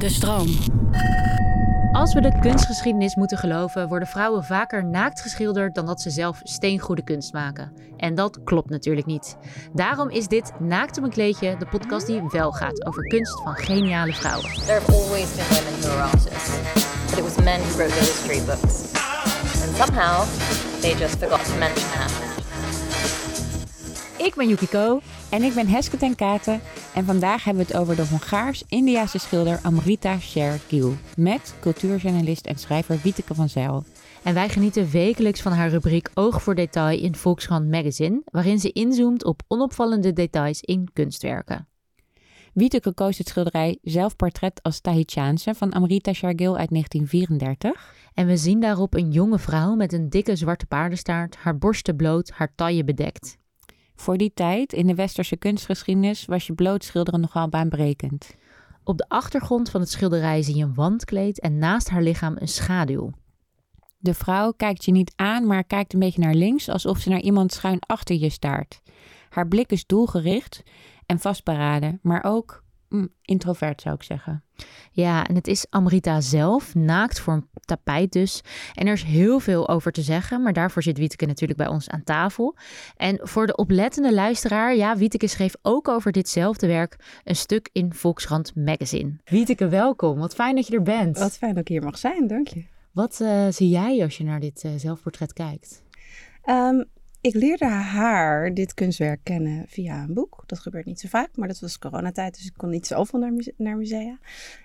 De stroom. Als we de kunstgeschiedenis moeten geloven, worden vrouwen vaker naakt geschilderd dan dat ze zelf steengoede kunst maken. En dat klopt natuurlijk niet. Daarom is dit Naakt op een kleedje de podcast die wel gaat over kunst van geniale vrouwen. There have always been women who are artists, but it was men who wrote the history books. And somehow, they just forgot to mention that. Ik ben Yukiko. En ik ben Heske ten Katen en vandaag hebben we het over de Hongaars-Indiase schilder Amrita Sher Gill met cultuurjournalist en schrijver Wieteke van Zijl. En wij genieten wekelijks van haar rubriek Oog voor Detail in Volkskrant Magazine, waarin ze inzoomt op onopvallende details in kunstwerken. Wieteke koos het schilderij Zelfportret als Tahitiaanse van Amrita Shergill uit 1934. En we zien daarop een jonge vrouw met een dikke zwarte paardenstaart, haar borsten bloot, haar taille bedekt. Voor die tijd, in de westerse kunstgeschiedenis, was je blootschilderen nogal baanbrekend. Op de achtergrond van het schilderij zie je een wandkleed en naast haar lichaam een schaduw. De vrouw kijkt je niet aan, maar kijkt een beetje naar links, alsof ze naar iemand schuin achter je staart. Haar blik is doelgericht en vastberaden, maar ook introvert zou ik zeggen. Ja, en het is Amrita zelf, naakt voor een tapijt dus. En er is heel veel over te zeggen, maar daarvoor zit Wieteke natuurlijk bij ons aan tafel. En voor de oplettende luisteraar, ja, Wieteke schreef ook over ditzelfde werk een stuk in Volkskrant Magazine. Wieteke, welkom. Wat fijn dat je er bent. Wat fijn dat ik hier mag zijn, dank je. Wat uh, zie jij als je naar dit uh, zelfportret kijkt? Um, ik leerde haar dit kunstwerk kennen via een boek. Dat gebeurt niet zo vaak, maar dat was coronatijd, dus ik kon niet zoveel naar, naar musea.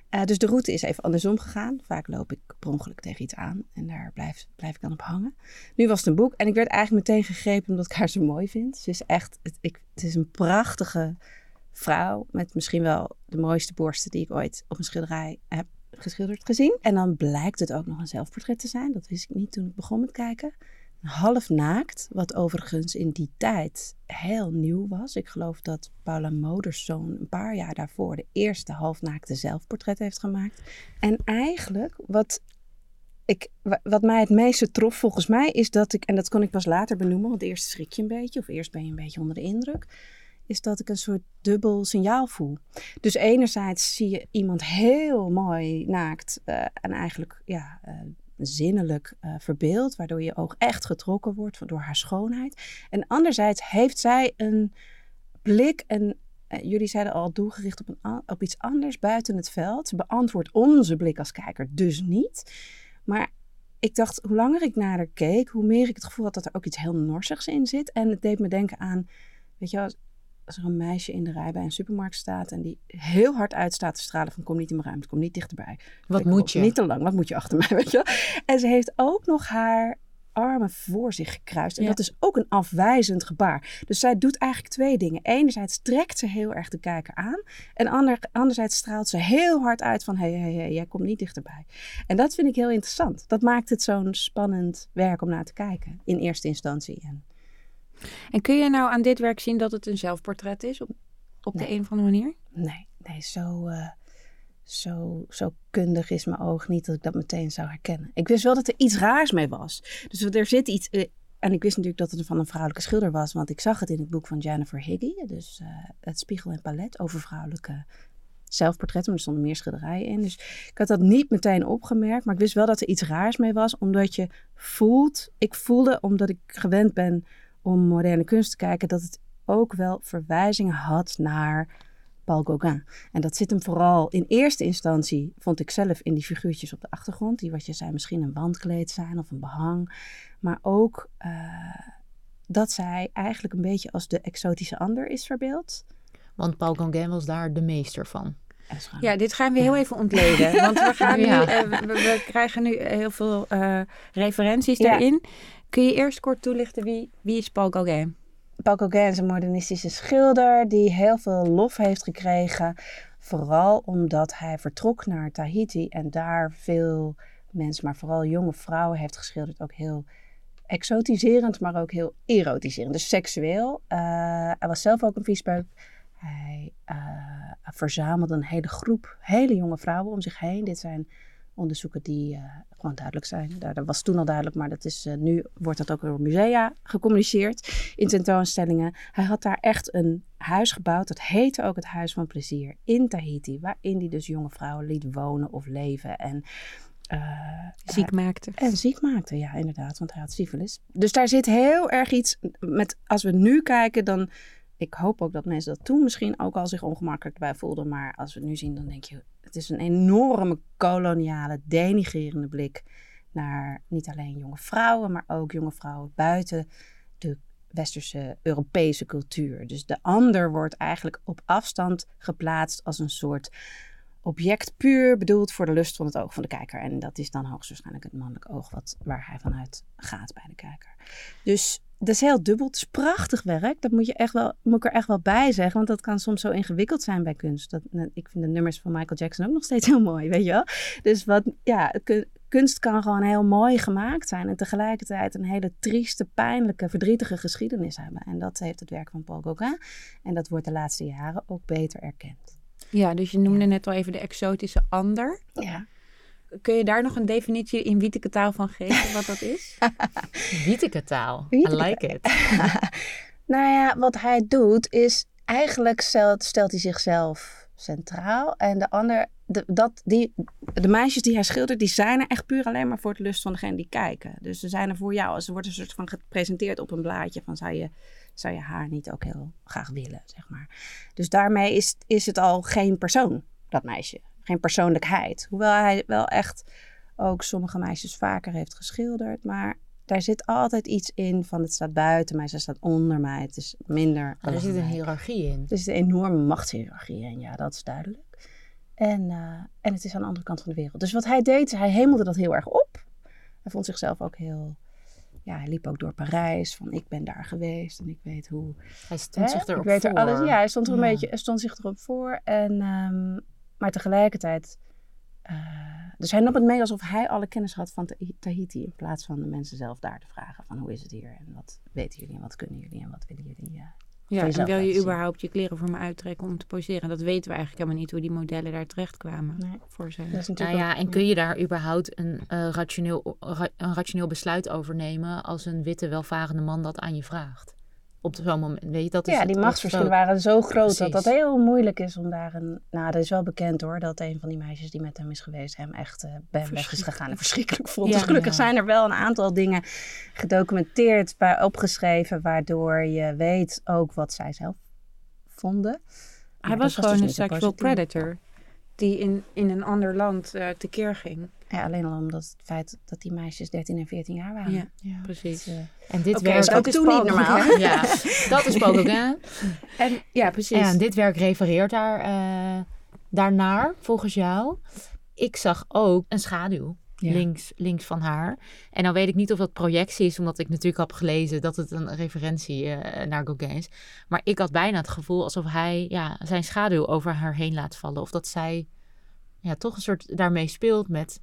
Uh, dus de route is even andersom gegaan. Vaak loop ik per ongeluk tegen iets aan en daar blijf, blijf ik dan op hangen. Nu was het een boek en ik werd eigenlijk meteen gegrepen omdat ik haar zo mooi vind. Ze is echt, het, ik, het is een prachtige vrouw met misschien wel de mooiste borsten die ik ooit op een schilderij heb geschilderd gezien. En dan blijkt het ook nog een zelfportret te zijn. Dat wist ik niet toen ik begon met kijken half naakt, wat overigens in die tijd heel nieuw was. Ik geloof dat Paula Modersohn een paar jaar daarvoor de eerste halfnaakte zelfportret heeft gemaakt. En eigenlijk, wat, ik, wat mij het meeste trof volgens mij, is dat ik, en dat kon ik pas later benoemen, want eerst schrik je een beetje, of eerst ben je een beetje onder de indruk is dat ik een soort dubbel signaal voel. Dus enerzijds zie je iemand heel mooi naakt uh, en eigenlijk ja, uh, zinnelijk uh, verbeeld, waardoor je oog echt getrokken wordt door haar schoonheid. En anderzijds heeft zij een blik en uh, jullie zeiden al doelgericht op, een, op iets anders buiten het veld. Ze beantwoordt onze blik als kijker dus niet. Maar ik dacht, hoe langer ik naar haar keek, hoe meer ik het gevoel had dat er ook iets heel norsigs in zit. En het deed me denken aan, weet je wel, als er een meisje in de rij bij een supermarkt staat en die heel hard uitstaat te stralen van kom niet in mijn ruimte, kom niet dichterbij. Wat moet je? Niet te lang, wat moet je achter mij, weet je En ze heeft ook nog haar armen voor zich gekruist. En ja. dat is ook een afwijzend gebaar. Dus zij doet eigenlijk twee dingen. Enerzijds trekt ze heel erg de kijker aan. En ander, anderzijds straalt ze heel hard uit van... hé, hé, hé, jij komt niet dichterbij. En dat vind ik heel interessant. Dat maakt het zo'n spannend werk om naar te kijken. In eerste instantie. En en kun je nou aan dit werk zien dat het een zelfportret is op, op nee. de een of andere manier? Nee, nee zo, uh, zo, zo kundig is mijn oog niet dat ik dat meteen zou herkennen. Ik wist wel dat er iets raars mee was. Dus er zit iets. Uh, en ik wist natuurlijk dat het van een vrouwelijke schilder was, want ik zag het in het boek van Jennifer Higgy. Dus uh, Het Spiegel en Palet over vrouwelijke zelfportretten, maar er stonden meer schilderijen in. Dus ik had dat niet meteen opgemerkt, maar ik wist wel dat er iets raars mee was, omdat je voelt, ik voelde, omdat ik gewend ben om moderne kunst te kijken, dat het ook wel verwijzingen had naar Paul Gauguin. En dat zit hem vooral in eerste instantie, vond ik zelf, in die figuurtjes op de achtergrond. Die wat je zei, misschien een wandkleed zijn of een behang. Maar ook uh, dat zij eigenlijk een beetje als de exotische ander is verbeeld. Want Paul Gauguin was daar de meester van. Ja, dit gaan we heel even ontleden. Want we, gaan ja. nu, uh, we, we, krijgen nu heel veel uh, referenties ja. daarin. Kun je eerst kort toelichten wie, wie is Paul Gauguin? Paul Gauguin is een modernistische schilder die heel veel lof heeft gekregen. Vooral omdat hij vertrok naar Tahiti en daar veel mensen, maar vooral jonge vrouwen, heeft geschilderd. Ook heel exotiserend, maar ook heel erotiserend. Dus seksueel. Uh, hij was zelf ook een viespeuk. Hij uh, verzamelde een hele groep hele jonge vrouwen om zich heen. Dit zijn onderzoeken die eh, gewoon duidelijk zijn. Daar, dat was toen al duidelijk, maar dat is, eh, nu wordt dat ook door musea gecommuniceerd in tentoonstellingen. Hij had daar echt een huis gebouwd, dat heette ook het Huis van Plezier in Tahiti, waarin hij dus jonge vrouwen liet wonen of leven en eh, Ziek maakte. en ziek maakte, ja, inderdaad, want hij had syfilis. Dus daar zit heel erg iets met, als we nu kijken, dan, ik hoop ook dat mensen dat toen misschien ook al zich ongemakkelijk bij voelden, maar als we het nu zien, dan denk je, het is een enorme koloniale, denigrerende blik naar niet alleen jonge vrouwen, maar ook jonge vrouwen buiten de westerse Europese cultuur. Dus de ander wordt eigenlijk op afstand geplaatst als een soort object puur bedoeld voor de lust van het oog van de kijker. En dat is dan hoogstwaarschijnlijk het mannelijke oog wat, waar hij vanuit gaat bij de kijker. Dus dat is heel dubbel. Het is prachtig werk. Dat moet, je echt wel, moet ik er echt wel bij zeggen. Want dat kan soms zo ingewikkeld zijn bij kunst. Dat, ik vind de nummers van Michael Jackson ook nog steeds heel mooi, weet je wel. Dus wat, ja, kun- kunst kan gewoon heel mooi gemaakt zijn. En tegelijkertijd een hele trieste, pijnlijke, verdrietige geschiedenis hebben. En dat heeft het werk van Paul Gauguin. En dat wordt de laatste jaren ook beter erkend. Ja, dus je noemde net al even de exotische ander. Ja. Kun je daar nog een definitie in wieteke taal van geven wat dat is? Wieteke taal. I like it. Nou ja, wat hij doet is eigenlijk stelt, stelt hij zichzelf centraal. En de ander, de, dat, die, de meisjes die hij schildert, die zijn er echt puur alleen maar voor het lust van degene die kijken. Dus ze zijn er voor jou. Ze wordt een soort van gepresenteerd op een blaadje van zou je, zou je haar niet ook heel graag willen, zeg maar. Dus daarmee is, is het al geen persoon, dat meisje. Geen persoonlijkheid. Hoewel hij wel echt ook sommige meisjes vaker heeft geschilderd. Maar daar zit altijd iets in van het staat buiten mij, ze staat onder mij. Het is minder er zit een hiërarchie in. Er zit een enorme machtshierarchie in, ja, dat is duidelijk. En, eh, en het is aan de andere kant van de wereld. Dus wat hij deed, hij hemelde dat heel erg op. Hij vond zichzelf ook heel... Ja, hij liep ook door Parijs, van ik ben daar geweest en ik weet hoe... Hij stond Hè? zich erop ik weet er voor. alles. Ja, hij stond er een Ja. beetje, hij stond zich erop voor. En, ehm, maar tegelijkertijd, eh, dus hij nam het mee alsof hij alle kennis had van Tahi- Tahiti, in plaats van de mensen zelf daar te vragen van hoe is het hier en wat weten jullie en wat kunnen jullie en wat willen jullie. Ja. Ja, en wil je überhaupt je kleren voor me uittrekken om te poseren? Dat weten we eigenlijk helemaal niet hoe die modellen daar terecht kwamen. Nee. Voor zijn. Dat is Nou ja, ook- en kun je daar überhaupt een, eh, rationeel, ra- een rationeel besluit over nemen als een witte, welvarende man dat aan je vraagt? Op zo'n moment, weet je, dat is ja, die machtsverschillen waren zo groot dat dat heel moeilijk is om daar een... Nou, dat is wel bekend hoor, dat een van die meisjes die met hem is geweest hem echt eh, bij weg is gegaan en verschrikkelijk vond. Ja, dus gelukkig ja. zijn er wel een aantal dingen gedocumenteerd, bij, opgeschreven, waardoor je weet ook wat zij zelf vonden. Hij was gewoon dus een sexual predator. Die in, in een ander land eh tekeer ging. Ja, alleen al omdat het feit dat die meisjes 13 en 14 jaar waren. Ja, Ja. precies. Dus, eh, En dit werk dus ook dat is toen niet normaal. Ja, dat is Gauguin. En, ja, precies. Ja, en dit werk refereert daar, eh, daarnaar, volgens jou. Ik zag ook een schaduw Links, links van haar. En dan weet ik niet of dat projectie is, omdat ik natuurlijk heb gelezen dat het een referentie eh, naar Gauguin is. Maar ik had bijna het gevoel alsof hij ja, zijn schaduw over haar heen laat vallen. Of dat zij ja, toch een soort daarmee speelt met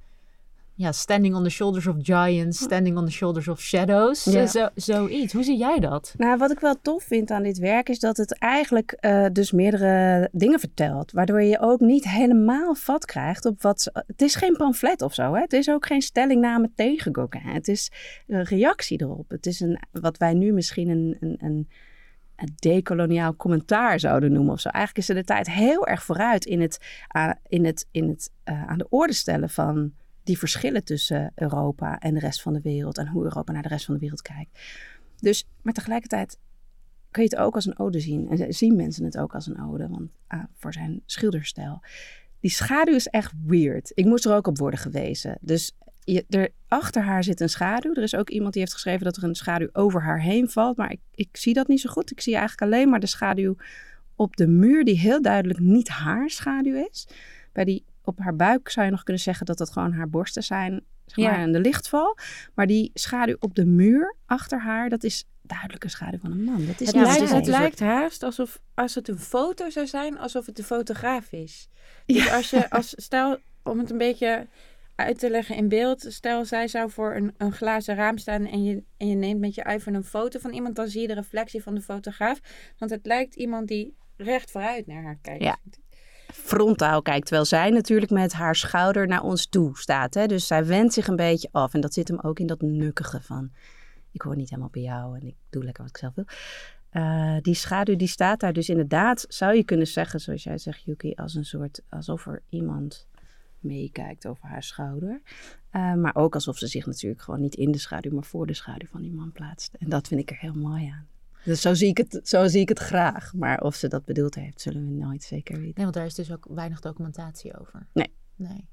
ja, standing on the shoulders of giants, standing on the shoulders of shadows. Ja. Zo, zoiets. Hoe zie jij dat? Nou, wat ik wel tof vind aan dit werk is dat het eigenlijk eh, dus meerdere dingen vertelt. Waardoor je ook niet helemaal vat krijgt op wat... ze- Het is geen pamflet of zo, hè? Het is ook geen stellingname tegen Gauguin. Het is een reactie erop. Het is een, wat wij nu misschien een, een, een, een decoloniaal commentaar zouden noemen of zo. Eigenlijk is er de tijd heel erg vooruit in het, aan- in het, in het eh, aan de orde stellen van die verschillen tussen Europa en de rest van de wereld. En hoe Europa naar de rest van de wereld kijkt. Dus, maar tegelijkertijd kun je het ook als een ode zien. En zien mensen het ook als een ode, want ah, voor zijn schilderstijl. Die schaduw is echt weird. Ik moest er ook op worden gewezen. Dus je, er, achter haar zit een schaduw. Er is ook iemand die heeft geschreven dat er een schaduw over haar heen valt. Maar ik, ik zie dat niet zo goed. Ik zie eigenlijk alleen maar de schaduw op de muur, die heel duidelijk niet haar schaduw is. Bij die, op haar buik zou je nog kunnen zeggen dat dat gewoon haar borsten zijn. Zeg maar, Ja. en de lichtval. Maar die schaduw op de muur achter haar, dat is duidelijk een schaduw van een man. Dat is Het, lijkt, het lijkt haast alsof als het een foto zou zijn, alsof het de fotograaf is. Dus als je, als, stel, om het een beetje uit te leggen in beeld, stel zij zou voor een, een glazen raam staan en je, en je neemt met je iPhone een foto van iemand, dan zie je de reflectie van de fotograaf. Want het lijkt iemand die recht vooruit naar haar kijkt. Ja. Frontaal kijkt. Terwijl zij natuurlijk met haar schouder naar ons toe staat. Hè? Dus zij wendt zich een beetje af. En dat zit hem ook in dat nukkige van... ik hoor niet helemaal bij jou en ik doe lekker wat ik zelf wil. Uh, die schaduw die staat daar dus inderdaad, zou je kunnen zeggen, zoals jij zegt, Yuki, als een soort, alsof er iemand meekijkt over haar schouder. Uh, maar ook alsof ze zich natuurlijk gewoon niet in de schaduw, maar voor de schaduw van die man plaatst. En dat vind ik er heel mooi aan. Dus zo zie, ik het, zo zie ik het graag. Maar of ze dat bedoeld heeft, zullen we nooit zeker weten. Nee, want daar is dus ook weinig documentatie over. Nee. Nee.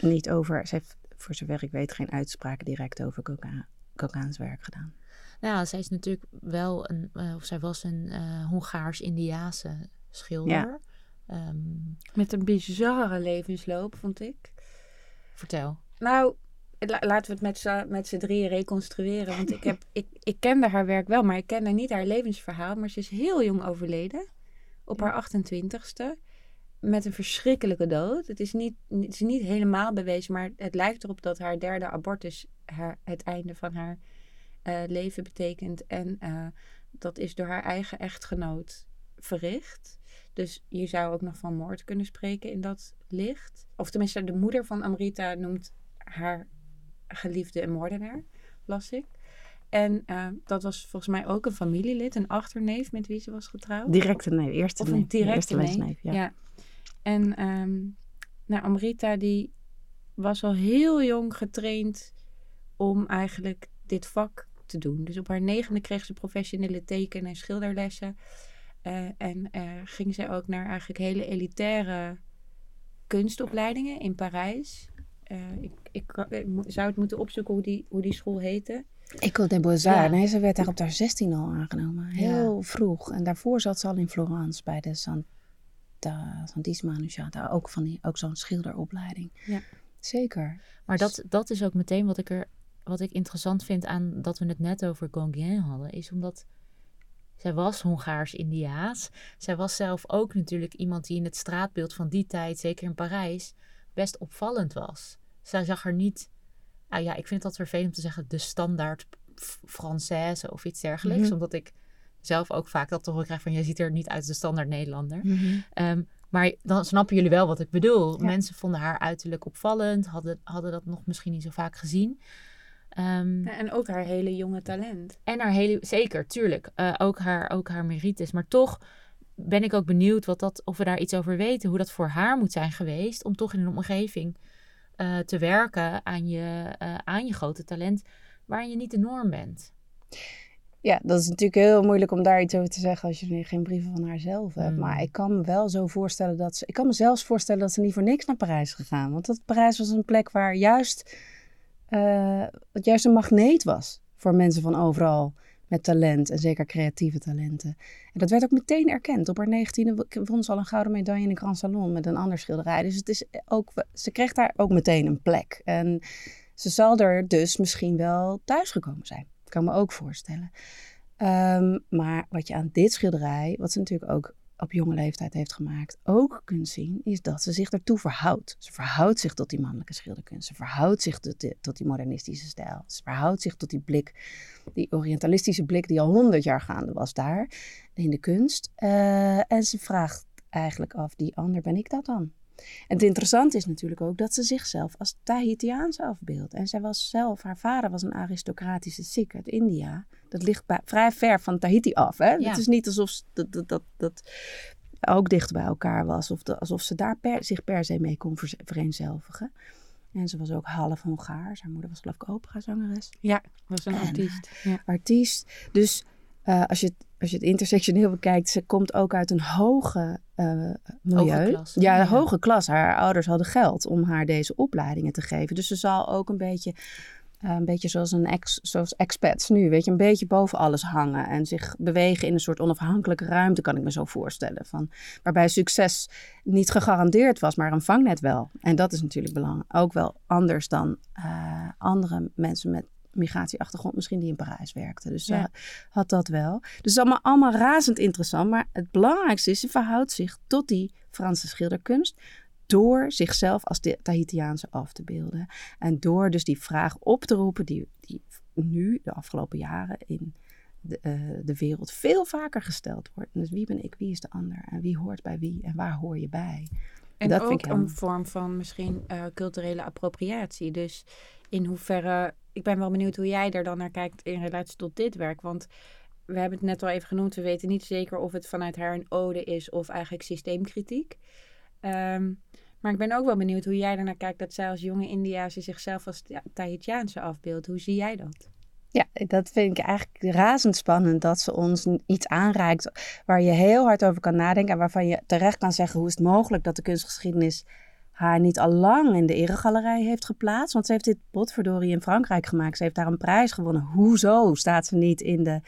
Niet over, ze heeft voor zover ik weet geen uitspraken direct over Kokaans werk gedaan. Nou, zij is natuurlijk wel een, uh, of zij was een uh, Hongaars-Indiaanse schilder. Ja. Um, Met een bizarre levensloop, vond ik. Vertel. Nou, laten we het met, met z'n drieën reconstrueren. Want ik, heb, ik, ik kende haar werk wel, maar ik kende niet haar levensverhaal. Maar ze is heel jong overleden. Op haar 28ste. Met een verschrikkelijke dood. Het is niet, het is niet helemaal bewezen, maar het lijkt erop dat haar derde abortus haar, het einde van haar uh, leven betekent. En uh, dat is door haar eigen echtgenoot verricht. Dus je zou ook nog van moord kunnen spreken in dat licht. Of tenminste, de moeder van Amrita noemt haar geliefde een moordenaar, las ik. En uh, dat was volgens mij ook een familielid, een achterneef met wie ze was getrouwd. Directe neef, eerste Of een directe neef, ja. ja. En um, nou, Amrita die was al heel jong getraind om eigenlijk dit vak te doen. Dus op haar negende kreeg ze professionele teken- en schilderlessen. Uh, en uh, ging ze ook naar eigenlijk hele elitaire kunstopleidingen in Parijs. Uh, ik, ik, ik, zou het moeten opzoeken hoe die, hoe die school heette. Beaux-Arts. Ja. Nee, ze werd daar op haar 16 al aangenomen. Heel Ja. vroeg. En daarvoor zat ze al in Florence bij de Santa, Santissima. Ook, van die- ook zo'n schilderopleiding. Ja. Zeker. Maar dat, dat is ook meteen wat ik er wat ik interessant vind aan dat we het net over Gauguin hadden, is omdat zij was Hongaars-Indiaas. Zij was zelf ook natuurlijk iemand die in het straatbeeld van die tijd, zeker in Parijs, best opvallend was. Zij zag er niet, nou ja, ik vind het altijd vervelend om te zeggen, de standaard Française of iets dergelijks, Mhm. omdat ik zelf ook vaak dat toch krijg van, je ziet er niet uit als de standaard Nederlander. Mhm. Ehm, maar dan snappen jullie wel wat ik bedoel. Ja. Mensen vonden haar uiterlijk opvallend, hadden, hadden dat nog misschien niet zo vaak gezien. Ehm, Ja, En ook haar hele jonge talent. En haar hele, zeker, tuurlijk, eh, ook, haar, ook haar merites. Maar toch ben ik ook benieuwd wat dat, of we daar iets over weten, hoe dat voor haar moet zijn geweest, om toch in een omgeving eh, te werken aan je, eh, aan je grote talent, waarin je niet de norm bent. Ja, dat is natuurlijk heel moeilijk om daar iets over te zeggen als je geen brieven van haar zelf hebt. Mm. Maar ik kan me wel zo voorstellen dat ze. Ik kan me zelfs voorstellen dat ze niet voor niks naar Parijs is gegaan. Want dat Parijs was een plek waar juist. wat juist een magneet was voor mensen van overal met talent en zeker creatieve talenten. En dat werd ook meteen erkend. Op haar negentiende won ze al een gouden medaille in de Grand Salon met een ander schilderij. Dus het is ook, ze kreeg daar ook meteen een plek. En ze zal er dus misschien wel thuisgekomen zijn. Kan me ook voorstellen. Ehm, maar wat je aan dit schilderij, wat ze natuurlijk ook op jonge leeftijd heeft gemaakt, ook kunt zien, is dat ze zich ertoe verhoudt. Ze verhoudt zich tot die mannelijke schilderkunst. Ze verhoudt zich tot tot die modernistische stijl. Ze verhoudt zich tot die blik, die orientalistische blik die al honderd jaar gaande was daar in de kunst. Eh, en ze vraagt eigenlijk af, die ander ben ik dat dan? En het interessante is natuurlijk ook dat ze zichzelf als Tahitiaans afbeeldt. En zij was zelf, haar vader was een aristocratische Sikh uit India. Dat ligt bij, vrij ver van Tahiti af. Hè? Ja. Het is niet alsof dat, dat, dat, dat ook dicht bij elkaar was. Of de- alsof ze daar per, zich per se mee kon vereenzelvigen. En ze was ook half Hongaars. Haar moeder was geloof ik operazangeres Ja, was een En, artiest. Ja. artiest. Dus eh, als, je, het- als je het intersectioneel bekijkt, ze komt ook uit een hoge eh, milieu. Hoge ja, ja. een hoge klas. Haar ouders hadden geld om haar deze opleidingen te geven. Dus ze zal ook een beetje, eh, een beetje zoals, een ex, zoals expats nu, weet je, een beetje boven alles hangen en zich bewegen in een soort onafhankelijke ruimte, kan ik me zo voorstellen. Van, waarbij succes niet gegarandeerd was, maar een vangnet wel. En dat is natuurlijk belangrijk. Ook wel anders dan eh, andere mensen met migratieachtergrond misschien die in Parijs werkten. Dus Ja. ze had dat wel. Dus allemaal, allemaal razend interessant. Maar het belangrijkste is, ze verhoudt zich tot die Franse schilderkunst door zichzelf als de Tahitiaanse af te beelden. En door dus die vraag op te roepen die, die nu, de afgelopen jaren, in de, eh, de wereld veel vaker gesteld wordt. Dus wie ben ik, wie is de ander en wie hoort bij wie en waar hoor je bij? En dat ook vind ik een vorm van misschien eh, culturele appropriatie. Dus in hoeverre... Ik ben wel benieuwd hoe jij er dan naar kijkt in relatie tot dit werk. Want we hebben het net al even genoemd. We weten niet zeker of het vanuit haar een ode is of eigenlijk systeemkritiek. Ehm, maar ik ben ook wel benieuwd hoe jij ernaar kijkt dat zij als jonge Indiase zichzelf als Tahitiaanse afbeeldt. Hoe zie jij dat? Ja, dat vind ik eigenlijk razendspannend dat ze ons iets aanreikt waar je heel hard over kan nadenken en waarvan je terecht kan zeggen hoe is het mogelijk dat de kunstgeschiedenis haar niet al lang in de eregalerij heeft geplaatst. Want ze heeft dit potverdorie in Frankrijk gemaakt. Ze heeft daar een prijs gewonnen. Hoezo staat ze niet in de,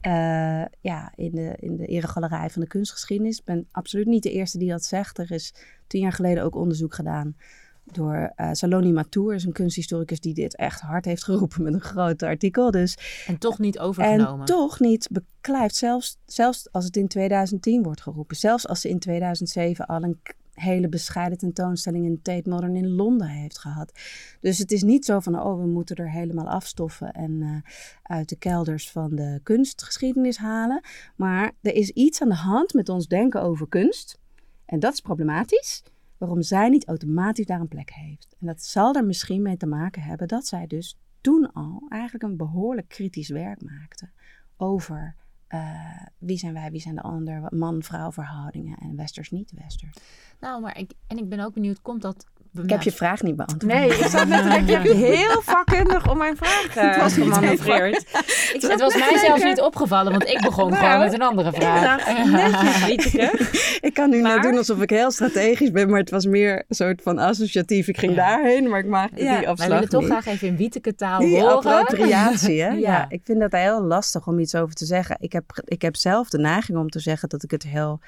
eh, ja, in de, in de eregalerij van de kunstgeschiedenis? Ik ben absoluut niet de eerste die dat zegt. Er is tien jaar geleden ook onderzoek gedaan door eh, Saloni Matour, is een kunsthistoricus die dit echt hard heeft geroepen met een groot artikel. Dus En toch niet overgenomen. en toch niet beklijft, zelfs, zelfs als het in 2010 wordt geroepen. Zelfs als ze in 2007 al een hele bescheiden tentoonstelling in Tate Modern in Londen heeft gehad. Dus het is niet zo van, oh, we moeten er helemaal afstoffen en eh, uit de kelders van de kunstgeschiedenis halen. Maar er is iets aan de hand met ons denken over kunst. En dat is problematisch. Waarom zij niet automatisch daar een plek heeft. En dat zal er misschien mee te maken hebben dat zij dus toen al eigenlijk een behoorlijk kritisch werk maakte over eh, wie zijn wij, wie zijn de ander, man-vrouw verhoudingen en westers niet-westers. Nou, maar ik, en ik ben ook benieuwd, komt dat... Ik heb je vraag niet beantwoord. Nee, ik zat net te denken, je hebt heel vakkundig om mijn vraag uh, was niet gemanoeuvreerd. Het was mij zelfs niet opgevallen, want ik begon Nou, gewoon met een andere vraag. Nou, netjes. Ik kan nu Maar- net doen alsof ik heel strategisch ben, maar het was meer een soort van associatief. Ik ging Ja. daarheen, maar ik maak Ja, die Wij afslag willen toch niet. graag even in wieteke taal Die horen. appropriatie, hè? ja. Ja. ik vind dat heel lastig om iets over te zeggen. Ik heb, ik heb zelf de neiging om te zeggen dat ik het heel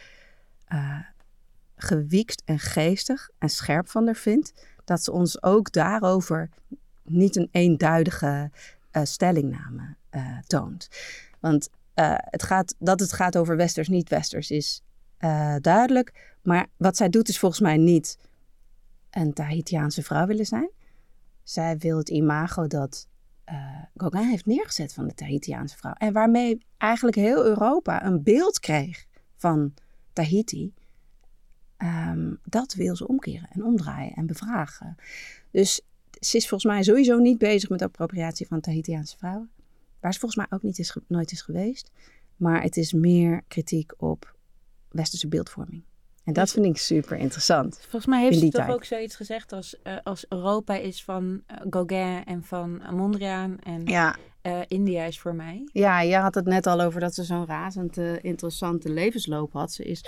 eh gewiekst en geestig en scherp van haar vind. Dat ze ons ook daarover niet een eenduidige eh, stellingname eh, toont. Want eh, het gaat, dat het gaat over westers, niet-westers is duidelijk. Maar wat zij doet is volgens mij niet een Tahitiaanse vrouw willen zijn. Zij wil het imago dat Gauguin heeft neergezet van de Tahitiaanse vrouw. En waarmee eigenlijk heel Europa een beeld kreeg van Tahiti. Ehm, dat wil ze omkeren en omdraaien en bevragen. Dus ze is volgens mij sowieso niet bezig met de appropriatie van Tahitiaanse vrouwen. Waar ze volgens mij ook niet is, nooit is geweest. Maar het is meer kritiek op westerse beeldvorming. En dat vind ik super interessant. Volgens mij heeft ze toch tijd. ook zoiets gezegd als, eh, als Europa is van eh, Gauguin en van Mondriaan en Ja, eh, India is voor mij. Ja, je had het net al over dat ze zo'n razend interessante levensloop had. Ze is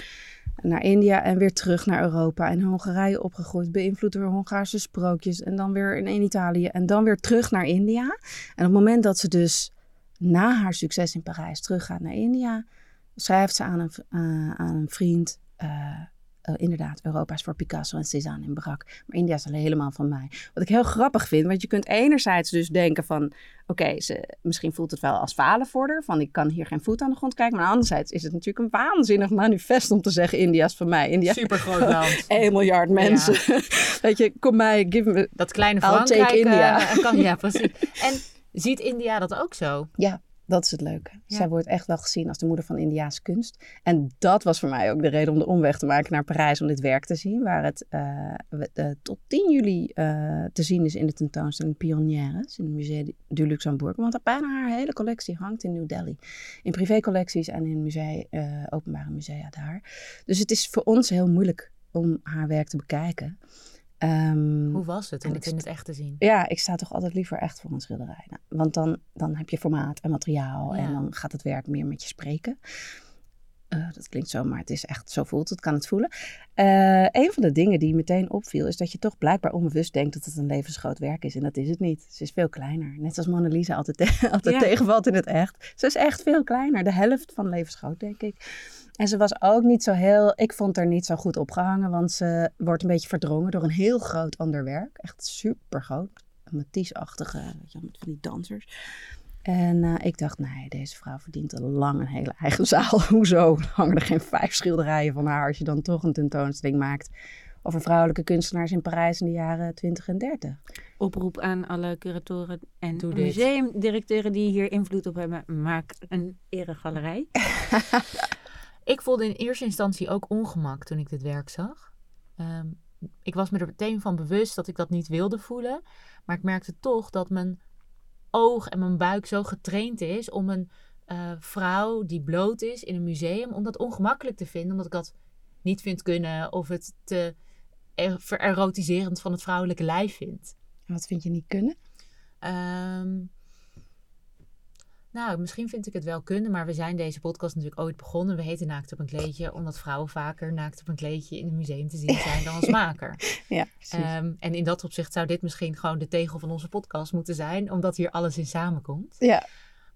naar India en weer terug naar Europa. En Hongarije opgegroeid, beïnvloed door Hongaarse sprookjes. En dan weer in, Italië en dan weer terug naar India. En op het moment dat ze dus na haar succes in Parijs teruggaat naar India... schrijft ze aan een, eh, aan een vriend... eh, eh, inderdaad, Europa is voor Picasso en Cézanne en Braque. Maar India is alleen helemaal van mij. Wat ik heel grappig vind, want je kunt enerzijds dus denken van... Oké, ze misschien voelt het wel als falen voor haar. Van ik kan hier geen voet aan de grond kijken. Maar anderzijds is het natuurlijk een waanzinnig manifest om te zeggen... India is van mij. India Super groot land. 1 miljard mensen. Weet je, kom mij, give me... Dat kleine I'll take Frankrijk. India. eh, kan, ja, precies. En ziet India dat ook zo? Ja, dat is het leuke. Ja. Zij wordt echt wel gezien als de moeder van Indiaanse kunst. En dat was voor mij ook de reden om de omweg te maken naar Parijs om dit werk te zien. Waar het eh, eh, tot 10 juli eh, te zien is in de tentoonstelling Pionnières in het Musée du Luxembourg. Want bijna haar hele collectie hangt in New Delhi. In privécollecties en in musea, openbare musea daar. Dus het is voor ons heel moeilijk om haar werk te bekijken. Ehm, Hoe was het om En het ik in het echt te zien? ja, ik sta toch altijd liever echt voor een schilderij. Nou, want dan, dan heb je formaat en materiaal Ja. en dan gaat het werk meer met je spreken. Eh, dat klinkt zo, maar het is echt, zo voelt het, kan het voelen. Eh, een van de dingen die meteen opviel, is dat je toch blijkbaar onbewust denkt dat het een levensgroot werk is. En dat is het niet. Ze is veel kleiner. Net zoals Mona Lisa altijd, te- altijd Ja. tegenvalt in het echt. Ze is echt veel kleiner. De helft van levensgroot, denk ik. En ze was ook niet zo heel, ik vond haar niet zo goed opgehangen, want ze wordt een beetje verdrongen door een heel groot ander werk. Echt super groot. Matisse-achtige, met van die dansers. En eh, ik dacht, nee, deze vrouw verdient al lang een hele eigen zaal. Hoezo hangen er geen vijf schilderijen van haar als je dan toch een tentoonstelling maakt over vrouwelijke kunstenaars in Parijs in de jaren 20 en 30? Oproep aan alle curatoren en museumdirecteuren die hier invloed op hebben. Maak een eregalerij. Ik voelde in eerste instantie ook ongemak toen ik dit werk zag. ehm, ik was me er meteen van bewust dat ik dat niet wilde voelen. Maar ik merkte toch dat mijn oog en mijn buik zo getraind is om een eh, vrouw die bloot is in een museum, om dat ongemakkelijk te vinden, omdat ik dat niet vind kunnen of het te er- vererotiserend van het vrouwelijke lijf vind. En wat vind je niet kunnen? Ehm, nou, misschien vind ik het wel kunnen, maar we zijn deze podcast natuurlijk ooit begonnen. We heten Naakt op een kleedje, omdat vrouwen vaker naakt op een kleedje in een museum te zien zijn dan als maker. Ja, precies. Ehm, en in dat opzicht zou dit misschien gewoon de tegel van onze podcast moeten zijn, omdat hier alles in samenkomt. ja,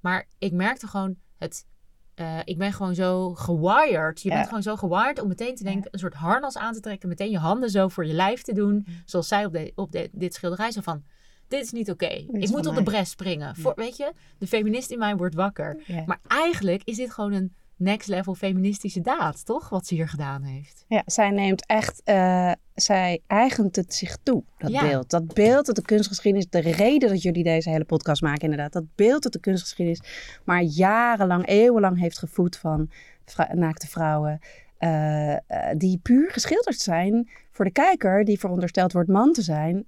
Maar ik merkte gewoon het. eh, ik ben gewoon zo gewired. Je Ja. bent gewoon zo gewired om meteen te denken, een soort harnas aan te trekken, meteen je handen zo voor je lijf te doen, Mm. zoals zij op, de, op de, dit schilderij zo van. Dit is niet oké. Ik moet op de bres springen. Voor, weet je, de feminist in mij wordt wakker. Maar eigenlijk is dit gewoon een next level feministische daad, toch? Wat ze hier gedaan heeft. Ja, zij neemt echt, eh, zij eigent het zich toe, dat Ja. beeld. Dat beeld dat de kunstgeschiedenis, de reden dat jullie deze hele podcast maken inderdaad, dat beeld dat de kunstgeschiedenis maar jarenlang, eeuwenlang heeft gevoed van vrou- naakte vrouwen, eh, eh, die puur geschilderd zijn voor de kijker, die verondersteld wordt man te zijn,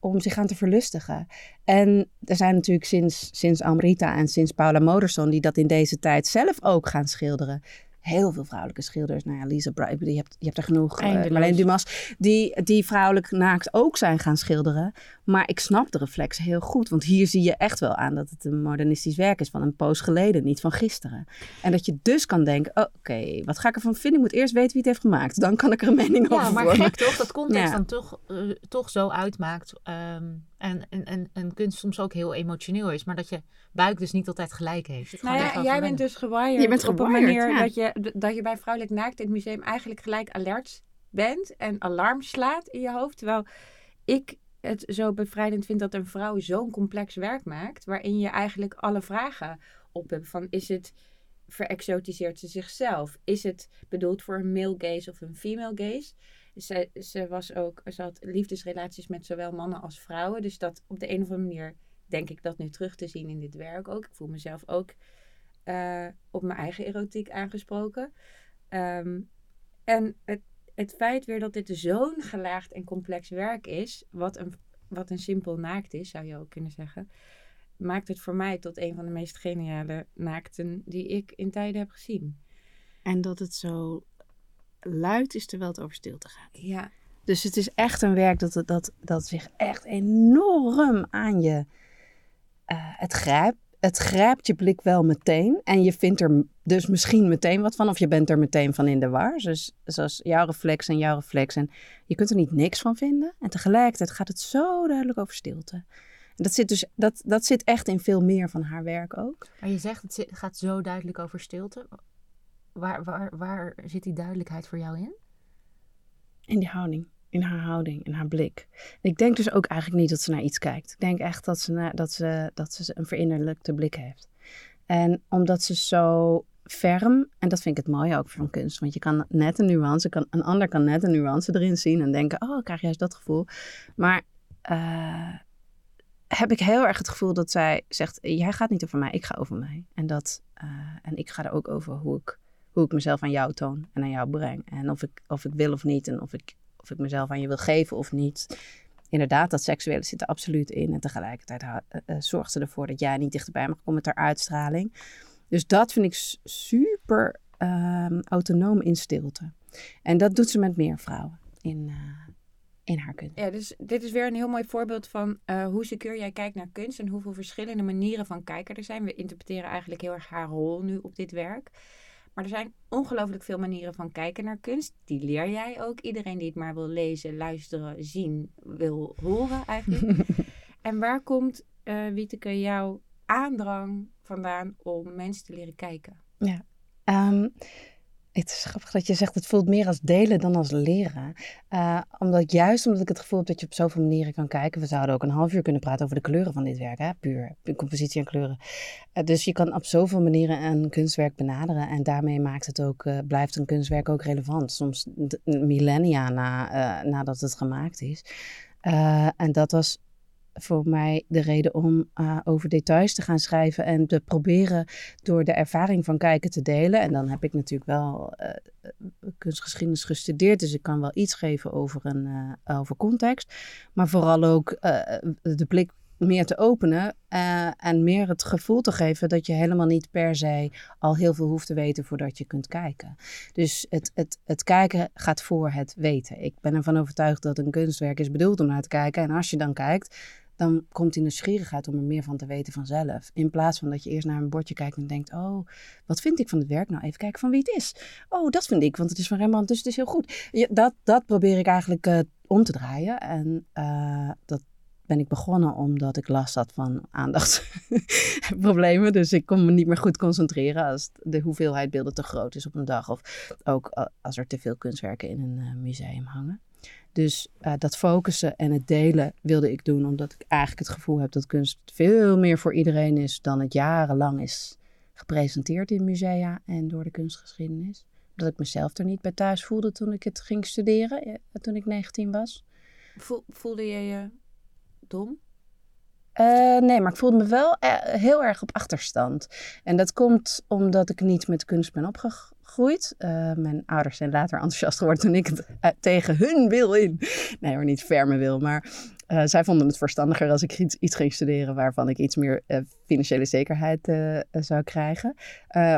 om zich aan te verlustigen. En er zijn natuurlijk sinds, sinds Amrita en sinds Paula Modersohn, die dat in deze tijd zelf ook gaan schilderen. Heel veel vrouwelijke schilders. Nou ja, Lisa Bright, je hebt, je hebt er genoeg. Uh, Eindeloos. Marlene Dumas, die, die vrouwelijk naakt ook zijn gaan schilderen. Maar ik snap de reflex heel goed. Want hier zie je echt wel aan dat het een modernistisch werk is van een poos geleden, niet van gisteren. En dat je dus kan denken, oh, oké, wat ga ik ervan vinden? Ik moet eerst weten wie het heeft gemaakt. Dan kan ik er een mening over Ja, maar vormen. gek toch? Dat context Ja. dan toch, eh, toch zo uitmaakt. ehm, en, en, en, en kunst soms ook heel emotioneel is. Maar dat je buik dus niet altijd gelijk heeft. Het Nou ja, jij bent dus gewired Je bent op een gewired, manier ja. dat, je, dat je bij vrouwelijk naakt in het museum eigenlijk gelijk alert bent en alarm slaat in je hoofd. Terwijl ik het zo bevrijdend vind dat een vrouw zo'n complex werk maakt, waarin je eigenlijk alle vragen op hebt. Van is het verexotiseert ze zichzelf? Is het bedoeld voor een male gaze of een female gaze? Ze, ze, was ook, ze had liefdesrelaties met zowel mannen als vrouwen. Dus dat op de een of andere manier denk ik dat nu terug te zien in dit werk ook. Ik voel mezelf ook eh, op mijn eigen erotiek aangesproken. Ehm, en het, het feit weer dat dit zo'n gelaagd en complex werk is, wat een, wat een simpel naakt is, zou je ook kunnen zeggen, maakt het voor mij tot een van de meest geniale naakten die ik in tijden heb gezien. En dat het zo luid is terwijl het over stilte gaat. Ja, Dus het is echt een werk dat, dat, dat zich echt enorm aan je... eh, het, grijpt, het grijpt je blik wel meteen. En je vindt er dus misschien meteen wat van. Of je bent er meteen van in de war. Dus zoals jouw reflex en jouw reflex. En je kunt er niet niks van vinden. En tegelijkertijd gaat het zo duidelijk over stilte. En dat zit, dus, dat, dat zit echt in veel meer van haar werk ook. Maar je zegt, het gaat zo duidelijk over stilte. Waar, waar, waar zit die duidelijkheid voor jou in? In die houding. In haar houding, in haar blik. Ik denk dus ook eigenlijk niet dat ze naar iets kijkt. Ik denk echt dat ze, naar, dat ze, dat ze een verinnerlijkte blik heeft. En omdat ze zo ferm, en dat vind ik het mooie ook van kunst, want je kan net een nuance, kan, een ander kan net een nuance erin zien en denken, oh, ik krijg juist dat gevoel. Maar eh, heb ik heel erg het gevoel dat zij zegt, jij gaat niet over mij, ik ga over mij. En, dat, eh, en ik ga er ook over hoe ik, hoe ik mezelf aan jou toon en aan jou breng. En of ik, of ik wil of niet en of ik, of ik mezelf aan je wil geven of niet. Inderdaad, dat seksuele zit er absoluut in. En tegelijkertijd eh, zorgt ze ervoor dat jij niet dichterbij mag komen met haar uitstraling. Dus dat vind ik super ehm, autonoom in stilte. En dat doet ze met meer vrouwen in, eh, in haar kunst. Ja, dus dit is weer een heel mooi voorbeeld van eh, hoe secuur jij kijkt naar kunst en hoeveel verschillende manieren van kijken er zijn. We interpreteren eigenlijk heel erg haar rol nu op dit werk. Maar er zijn ongelooflijk veel manieren van kijken naar kunst. Die leer jij ook. Iedereen die het maar wil lezen, luisteren, zien, wil horen eigenlijk. en waar komt, eh Wieteke, jouw aandrang vandaan om mensen te leren kijken? Ehm, het is grappig dat je zegt, het voelt meer als delen dan als leren. Eh, omdat juist omdat ik het gevoel heb dat je op zoveel manieren kan kijken. We zouden ook een half uur kunnen praten over de kleuren van dit werk, hè? puur compositie en kleuren. Eh, dus je kan op zoveel manieren een kunstwerk benaderen. En daarmee maakt het ook, eh, blijft een kunstwerk ook relevant. Soms millennia na, nadat het gemaakt is. En dat was voor mij de reden om uh, over details te gaan schrijven en te proberen door de ervaring van kijken te delen. En dan heb ik natuurlijk wel uh, kunstgeschiedenis gestudeerd, dus ik kan wel iets geven over, een, over context. Maar vooral ook de blik meer te openen en meer het gevoel te geven dat je helemaal niet per se al heel veel hoeft te weten voordat je kunt kijken. Dus het, het, het kijken gaat voor het weten. Ik ben ervan overtuigd dat een kunstwerk is bedoeld om naar te kijken. En als je dan kijkt, dan komt die nieuwsgierigheid om er meer van te weten vanzelf. In plaats van dat je eerst naar een bordje kijkt en denkt: Oh, wat vind ik van het werk? Nou, even kijken van wie het is. Oh, dat vind ik, want het is van Rembrandt, dus het is heel goed. Dat, dat probeer ik eigenlijk uh, om te draaien. En uh, dat, ben ik begonnen omdat ik last had van aandachtsproblemen. Dus ik kon me niet meer goed concentreren als de hoeveelheid beelden te groot is op een dag. Of ook als er te veel kunstwerken in een museum hangen. Dus uh, dat focussen en het delen wilde ik doen omdat ik eigenlijk het gevoel heb dat kunst veel meer voor iedereen is dan het jarenlang is gepresenteerd in musea en door de kunstgeschiedenis. Dat ik mezelf er niet bij thuis voelde toen ik het ging studeren, eh, toen ik 19 was. Voelde je je dom? Uh, nee, maar ik voelde me wel heel erg op achterstand. En dat komt omdat ik niet met kunst ben opgegroeid. Uh, mijn ouders zijn later enthousiast geworden toen ik het tegen hun wil in. Nee, maar niet ferme wil. Maar zij vonden het verstandiger als ik iets, iets ging studeren waarvan ik iets meer financiële zekerheid zou krijgen.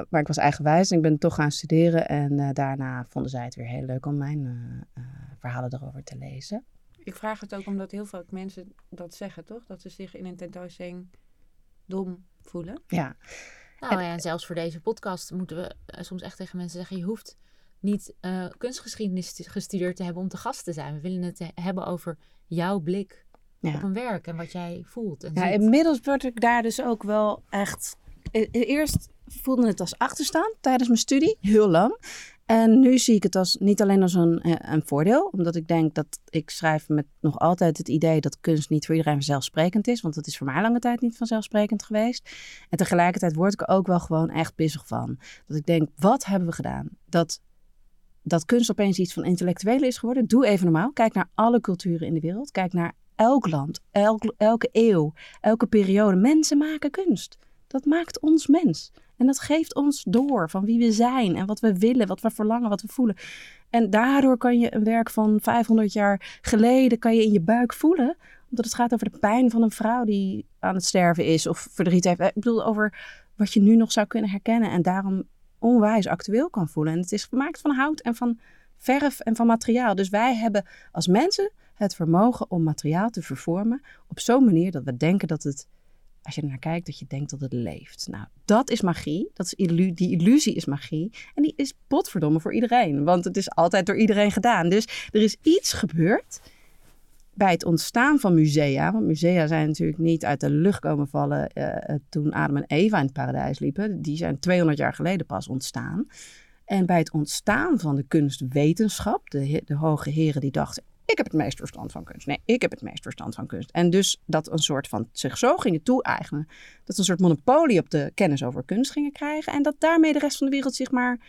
maar ik was eigenwijs en ik ben toch gaan studeren. En daarna vonden zij het weer heel leuk om mijn verhalen erover te lezen. Ik vraag het ook omdat heel veel mensen dat zeggen, toch? Dat ze zich in een tentoonstelling dom voelen. Ja. Nou ja, en zelfs voor deze podcast moeten we eh, soms echt tegen mensen zeggen: je hoeft niet uh, kunstgeschiedenis gestudeerd te hebben om te gast te zijn. We willen het hebben over jouw blik op een werk en wat jij voelt. En ja, inmiddels word ik daar dus ook wel echt. E-, eerst voelde het als achterstand tijdens mijn studie, heel lang. En nu zie ik het als, niet alleen als een, eh, een voordeel, omdat ik denk dat ik schrijf met nog altijd het idee dat kunst niet voor iedereen vanzelfsprekend is, want dat is voor mij lange tijd niet vanzelfsprekend geweest. En tegelijkertijd word ik er ook wel gewoon echt bezig van. Dat ik denk, wat hebben we gedaan? Dat, dat kunst opeens iets van intellectuele is geworden. Doe even normaal. Kijk naar alle culturen in de wereld. Kijk naar elk land, elk, elke eeuw, elke periode. Mensen maken kunst. Dat maakt ons mens. En dat geeft ons door van wie we zijn en wat we willen, wat we verlangen, wat we voelen. En daardoor kan je een werk van 500 jaar geleden kan je in je buik voelen. Omdat het gaat over de pijn van een vrouw die aan het sterven is of verdriet heeft. Ik bedoel, over wat je nu nog zou kunnen herkennen en daarom onwijs actueel kan voelen. En het is gemaakt van hout en van verf en van materiaal. Dus wij hebben als mensen het vermogen om materiaal te vervormen op zo'n manier dat we denken dat het als je er naar kijkt, dat je denkt dat het leeft. Nou, dat is magie. Dat is die illusie is magie. En die is potverdomme voor iedereen. Want het is altijd door iedereen gedaan. Dus er is iets gebeurd bij het ontstaan van musea. Want musea zijn natuurlijk niet uit de lucht komen vallen uh, toen Adam en Eva in het paradijs liepen. Die zijn 200 jaar geleden pas ontstaan. En bij het ontstaan van de kunstwetenschap, de, de hoge heren die dachten, ik heb het meest verstand van kunst. Nee, ik heb het meest verstand van kunst. En dus dat een soort van zich zo gingen toe-eigenen. Dat ze een soort monopolie op de kennis over kunst gingen krijgen. En dat daarmee de rest van de wereld zich maar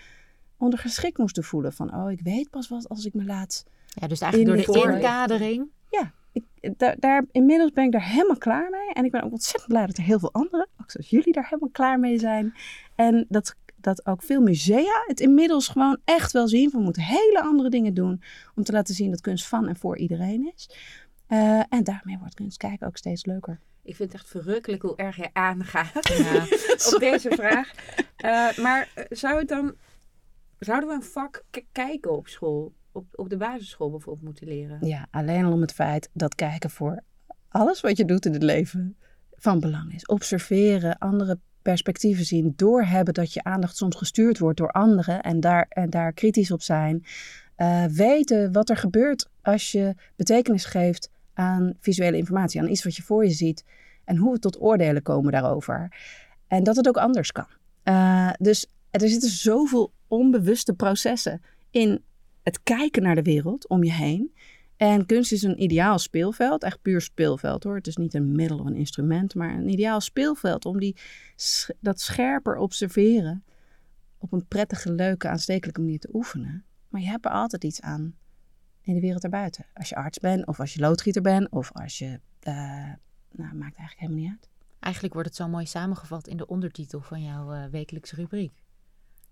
ondergeschikt moesten voelen. Van, oh, ik weet pas wat als ik me laat Ja, dus eigenlijk door de inkadering. Ja, ik, daar, daar, inmiddels ben ik daar helemaal klaar mee. En ik ben ook ontzettend blij dat er heel veel anderen, ook zoals jullie, daar helemaal klaar mee zijn. En dat dat ook veel musea het inmiddels gewoon echt wel zien. We moeten hele andere dingen doen om te laten zien dat kunst van en voor iedereen is. Uh, en daarmee wordt kunst kijken ook steeds leuker. Ik vind het echt verrukkelijk hoe erg je aangaat ja. op deze vraag. Uh, maar eh, zou het dan, zouden we een vak kijken op school, op, op de basisschool bijvoorbeeld moeten leren? Ja, alleen al om het feit dat kijken voor alles wat je doet in het leven van belang is. Observeren, andere perspectieven zien, doorhebben dat je aandacht soms gestuurd wordt door anderen en daar, en daar kritisch op zijn. Uh, weten wat er gebeurt als je betekenis geeft aan visuele informatie, aan iets wat je voor je ziet en hoe we tot oordelen komen daarover. En dat het ook anders kan. Uh, dus er zitten zoveel onbewuste processen in het kijken naar de wereld om je heen. En kunst is een ideaal speelveld, echt puur speelveld hoor. Het is niet een middel of een instrument, maar een ideaal speelveld om die, dat scherper observeren op een prettige, leuke, aanstekelijke manier te oefenen. Maar je hebt er altijd iets aan in de wereld erbuiten. Als je arts bent, of als je loodgieter bent, of als je uh, nou, maakt eigenlijk helemaal niet uit. Eigenlijk wordt het zo mooi samengevat in de ondertitel van jouw eh, wekelijkse rubriek.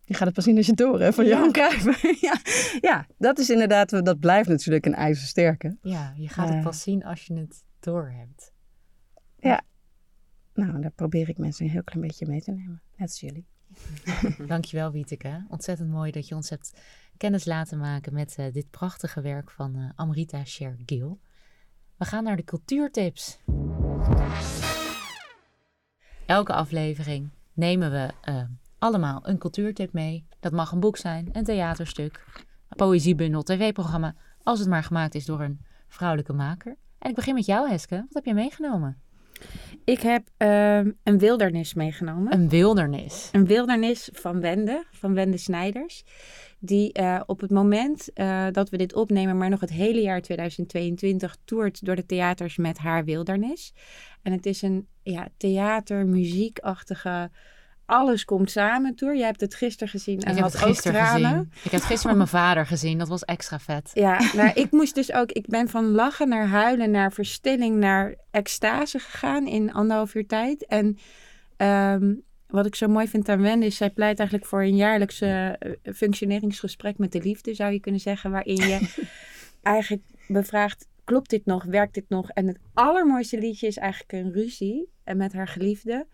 Je gaat het pas zien als je het door hebt van Ja. Johan Cruijff. ja. ja, dat is inderdaad, dat blijft natuurlijk een ijzersterke. Ja, je gaat Eh. het pas zien als je het door hebt. Nou, daar probeer ik mensen een heel klein beetje mee te nemen. Net als jullie. Dankjewel, Wieteke. Ontzettend mooi dat je ons hebt kennis laten maken met eh, dit prachtige werk van eh, Amrita Sher-Gill. We gaan naar de cultuurtips. Elke aflevering nemen we eh, allemaal een cultuurtip mee. Dat mag een boek zijn, een theaterstuk, een poëziebundel, tv-programma, als het maar gemaakt is door een vrouwelijke maker. En ik begin met jou, Heske. Wat heb je meegenomen? Ik heb ehm, een wildernis meegenomen. Een wildernis. Een wildernis van Wende, van Wende Snijders. Die eh, op het moment eh, dat we dit opnemen, maar nog het hele jaar 2022, toert door de theaters met haar wildernis. En het is een ja, theater, muziekachtige, alles komt samen tour. Jij hebt het gisteren gezien en Ik heb had het ook gisteren tranen. gezien. Ik heb het gisteren met mijn vader gezien. Dat was extra vet. Ja, nou, ik moest dus ook, ik ben van lachen naar huilen, naar verstilling, naar extase gegaan in anderhalf uur tijd. En ehm, wat ik zo mooi vind aan Wende is, zij pleit eigenlijk voor een jaarlijks eh, functioneringsgesprek met de liefde, zou je kunnen zeggen, waarin je eigenlijk bevraagt, klopt dit nog, werkt dit nog? En het allermooiste liedje is eigenlijk een ruzie en met haar geliefde,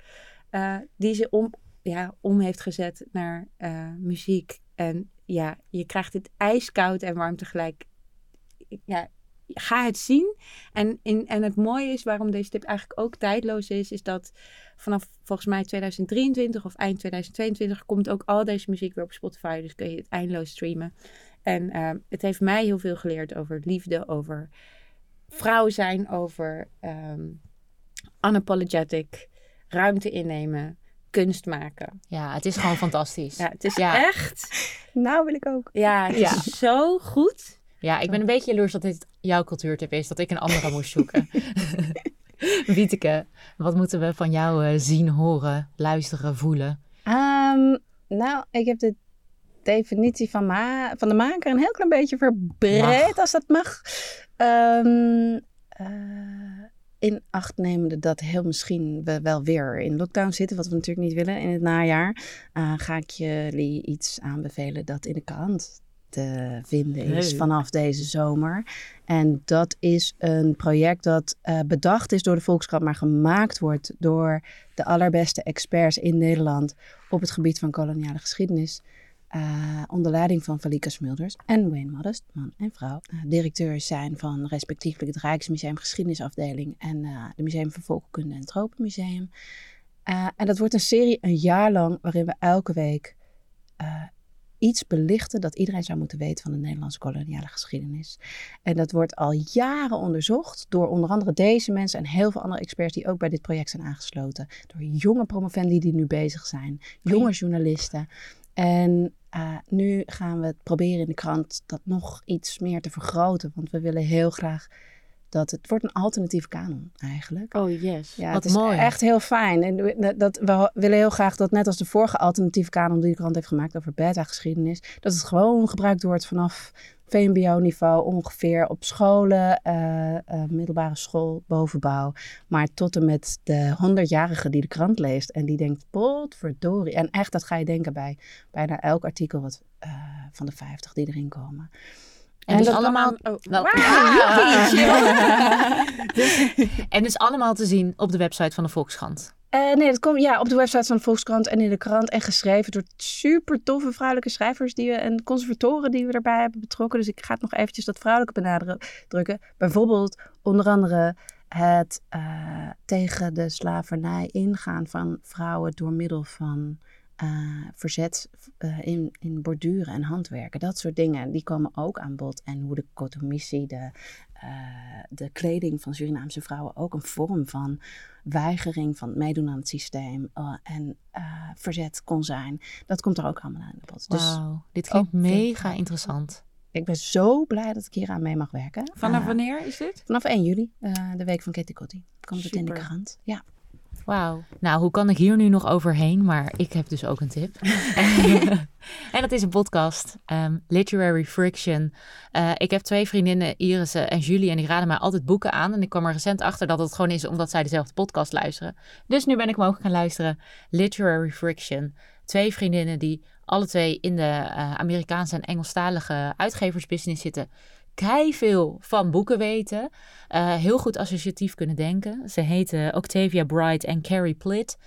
eh, die ze om, ja, om heeft gezet naar eh, muziek. En ja, je krijgt het ijskoud en warm tegelijk. Ja, ga het zien. En, in, en het mooie is waarom deze tip eigenlijk ook tijdloos is, is dat vanaf volgens mij 2023 of eind 2022 komt ook al deze muziek weer op Spotify. Dus kun je het eindeloos streamen. En eh, het heeft mij heel veel geleerd over liefde, over vrouw zijn, over ehm, unapologetic, ruimte innemen, kunst maken. Ja, het is gewoon fantastisch. Ja, het is Ja. echt. Nou wil ik ook. Ja, het Ja. is zo goed. Ja, ik ben een beetje jaloers dat dit jouw cultuurtip is, dat ik een andere moest zoeken. Wieteke, wat moeten we van jou eh, zien, horen, luisteren, voelen? Ehm, nou, ik heb de definitie van, ma van de maker een heel klein beetje verbreed, Mag. als dat mag. Ehm, eh, in acht nemende dat heel misschien we wel weer in lockdown zitten, wat we natuurlijk niet willen in het najaar, eh, ga ik jullie iets aanbevelen dat in de krant te vinden is Leuk. vanaf deze zomer. En dat is een project dat eh, bedacht is door de Volkskrant, maar gemaakt wordt door de allerbeste experts in Nederland op het gebied van koloniale geschiedenis. Eh, onder leiding van Valika Smulders en Wayne Modest, man en vrouw. Eh, directeurs zijn van respectievelijk het Rijksmuseum Geschiedenisafdeling en eh de Museum van Volkenkunde en Tropenmuseum. Eh, en dat wordt een serie een jaar lang waarin we elke week eh, iets belichten dat iedereen zou moeten weten van de Nederlandse koloniale geschiedenis. En dat wordt al jaren onderzocht door onder andere deze mensen en heel veel andere experts die ook bij dit project zijn aangesloten. Door jonge promovendi die nu bezig zijn, jonge journalisten. En eh, nu gaan we het proberen in de krant dat nog iets meer te vergroten. Want we willen heel graag dat het wordt een alternatieve kanon eigenlijk. Oh yes. Ja, Wat het is mooi. echt heel fijn. En dat, we willen heel graag dat net als de vorige alternatieve kanon die de krant heeft gemaakt over beta-geschiedenis, dat het gewoon gebruikt wordt vanaf VMBO-niveau ongeveer op scholen, eh, eh, middelbare school, bovenbouw. Maar tot en met de 100-jarige die de krant leest en die denkt, potverdorie. En echt, dat ga je denken bij bijna elk artikel wat, eh, van de 50 die erin komen. En, dus dat- allemaal... Oh, Dus- en dus allemaal te zien op de website van de Volkskrant. Eh, nee, dat komt ja, op de website van de Volkskrant en in de krant. En geschreven door super toffe vrouwelijke schrijvers die we, en conservatoren die we erbij hebben betrokken. Dus ik ga het nog eventjes dat vrouwelijke benadrukken. Bijvoorbeeld onder andere het eh, tegen de slavernij ingaan van vrouwen door middel van eh, verzet eh, in, in borduren en handwerken. Dat soort dingen, die komen ook aan bod. En hoe de cotomissie, de, eh, de kleding van Surinaamse vrouwen ook een vorm van weigering van het meedoen aan het systeem eh, en eh, verzet kon zijn. Dat komt er ook allemaal aan de bod. Dus Wauw, dit klinkt mega interessant. ik ben zo blij dat ik hier aan mee mag werken. Vanaf wanneer is dit? vanaf 1 juli, eh, de week van Kitty Kotti, komt het in de krant. Ja. Wauw. Nou, hoe kan ik hier nu nog overheen? Maar ik heb dus ook een tip. en dat is een podcast, um, Literary Friction. Uh, ik heb twee vriendinnen, Iris en Julie, en die raden mij altijd boeken aan. En ik kwam er recent achter dat het gewoon is omdat zij dezelfde podcast luisteren. Dus nu ben ik mogen gaan luisteren. Literary Friction. Twee vriendinnen die alle twee in de uh, Amerikaanse en Engelstalige uitgeversbusiness zitten kei veel van boeken weten. Uh, heel goed associatief kunnen denken. Ze heten Octavia Bright en Carrie Plitt.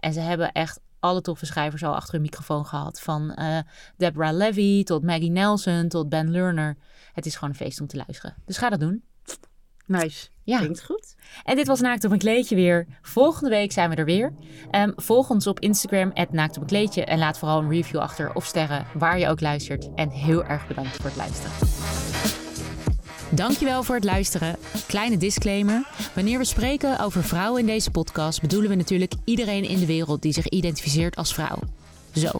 En ze hebben echt alle toffe schrijvers al achter hun microfoon gehad. Van uh, Deborah Levy tot Maggie Nelson tot Ben Lerner. Het is gewoon een feest om te luisteren. Dus ga dat doen. Nice. Ja. Klinkt goed. En dit was Naakt op een kleedje weer. Volgende week zijn we er weer. Um, volg ons op Instagram, Naakt op een kleedje. En laat vooral een review achter of sterren, waar je ook luistert. En heel erg bedankt voor het luisteren. Dankjewel voor het luisteren. Kleine disclaimer. Wanneer we spreken over vrouwen in deze podcast, bedoelen we natuurlijk iedereen in de wereld die zich identificeert als vrouw. Zo,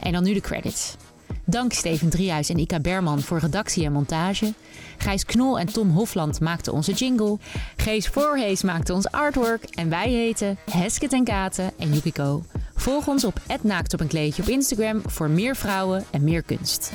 en dan nu de credits. Dank Steven Driehuis en Ika Berman voor redactie en montage. Gijs Knol en Tom Hofland maakten onze jingle. Gees Voorhees maakte ons artwork. En wij heten Hesket en Katen en Yukiko. Volg ons op Naakt op een kleedje op Instagram voor meer vrouwen en meer kunst.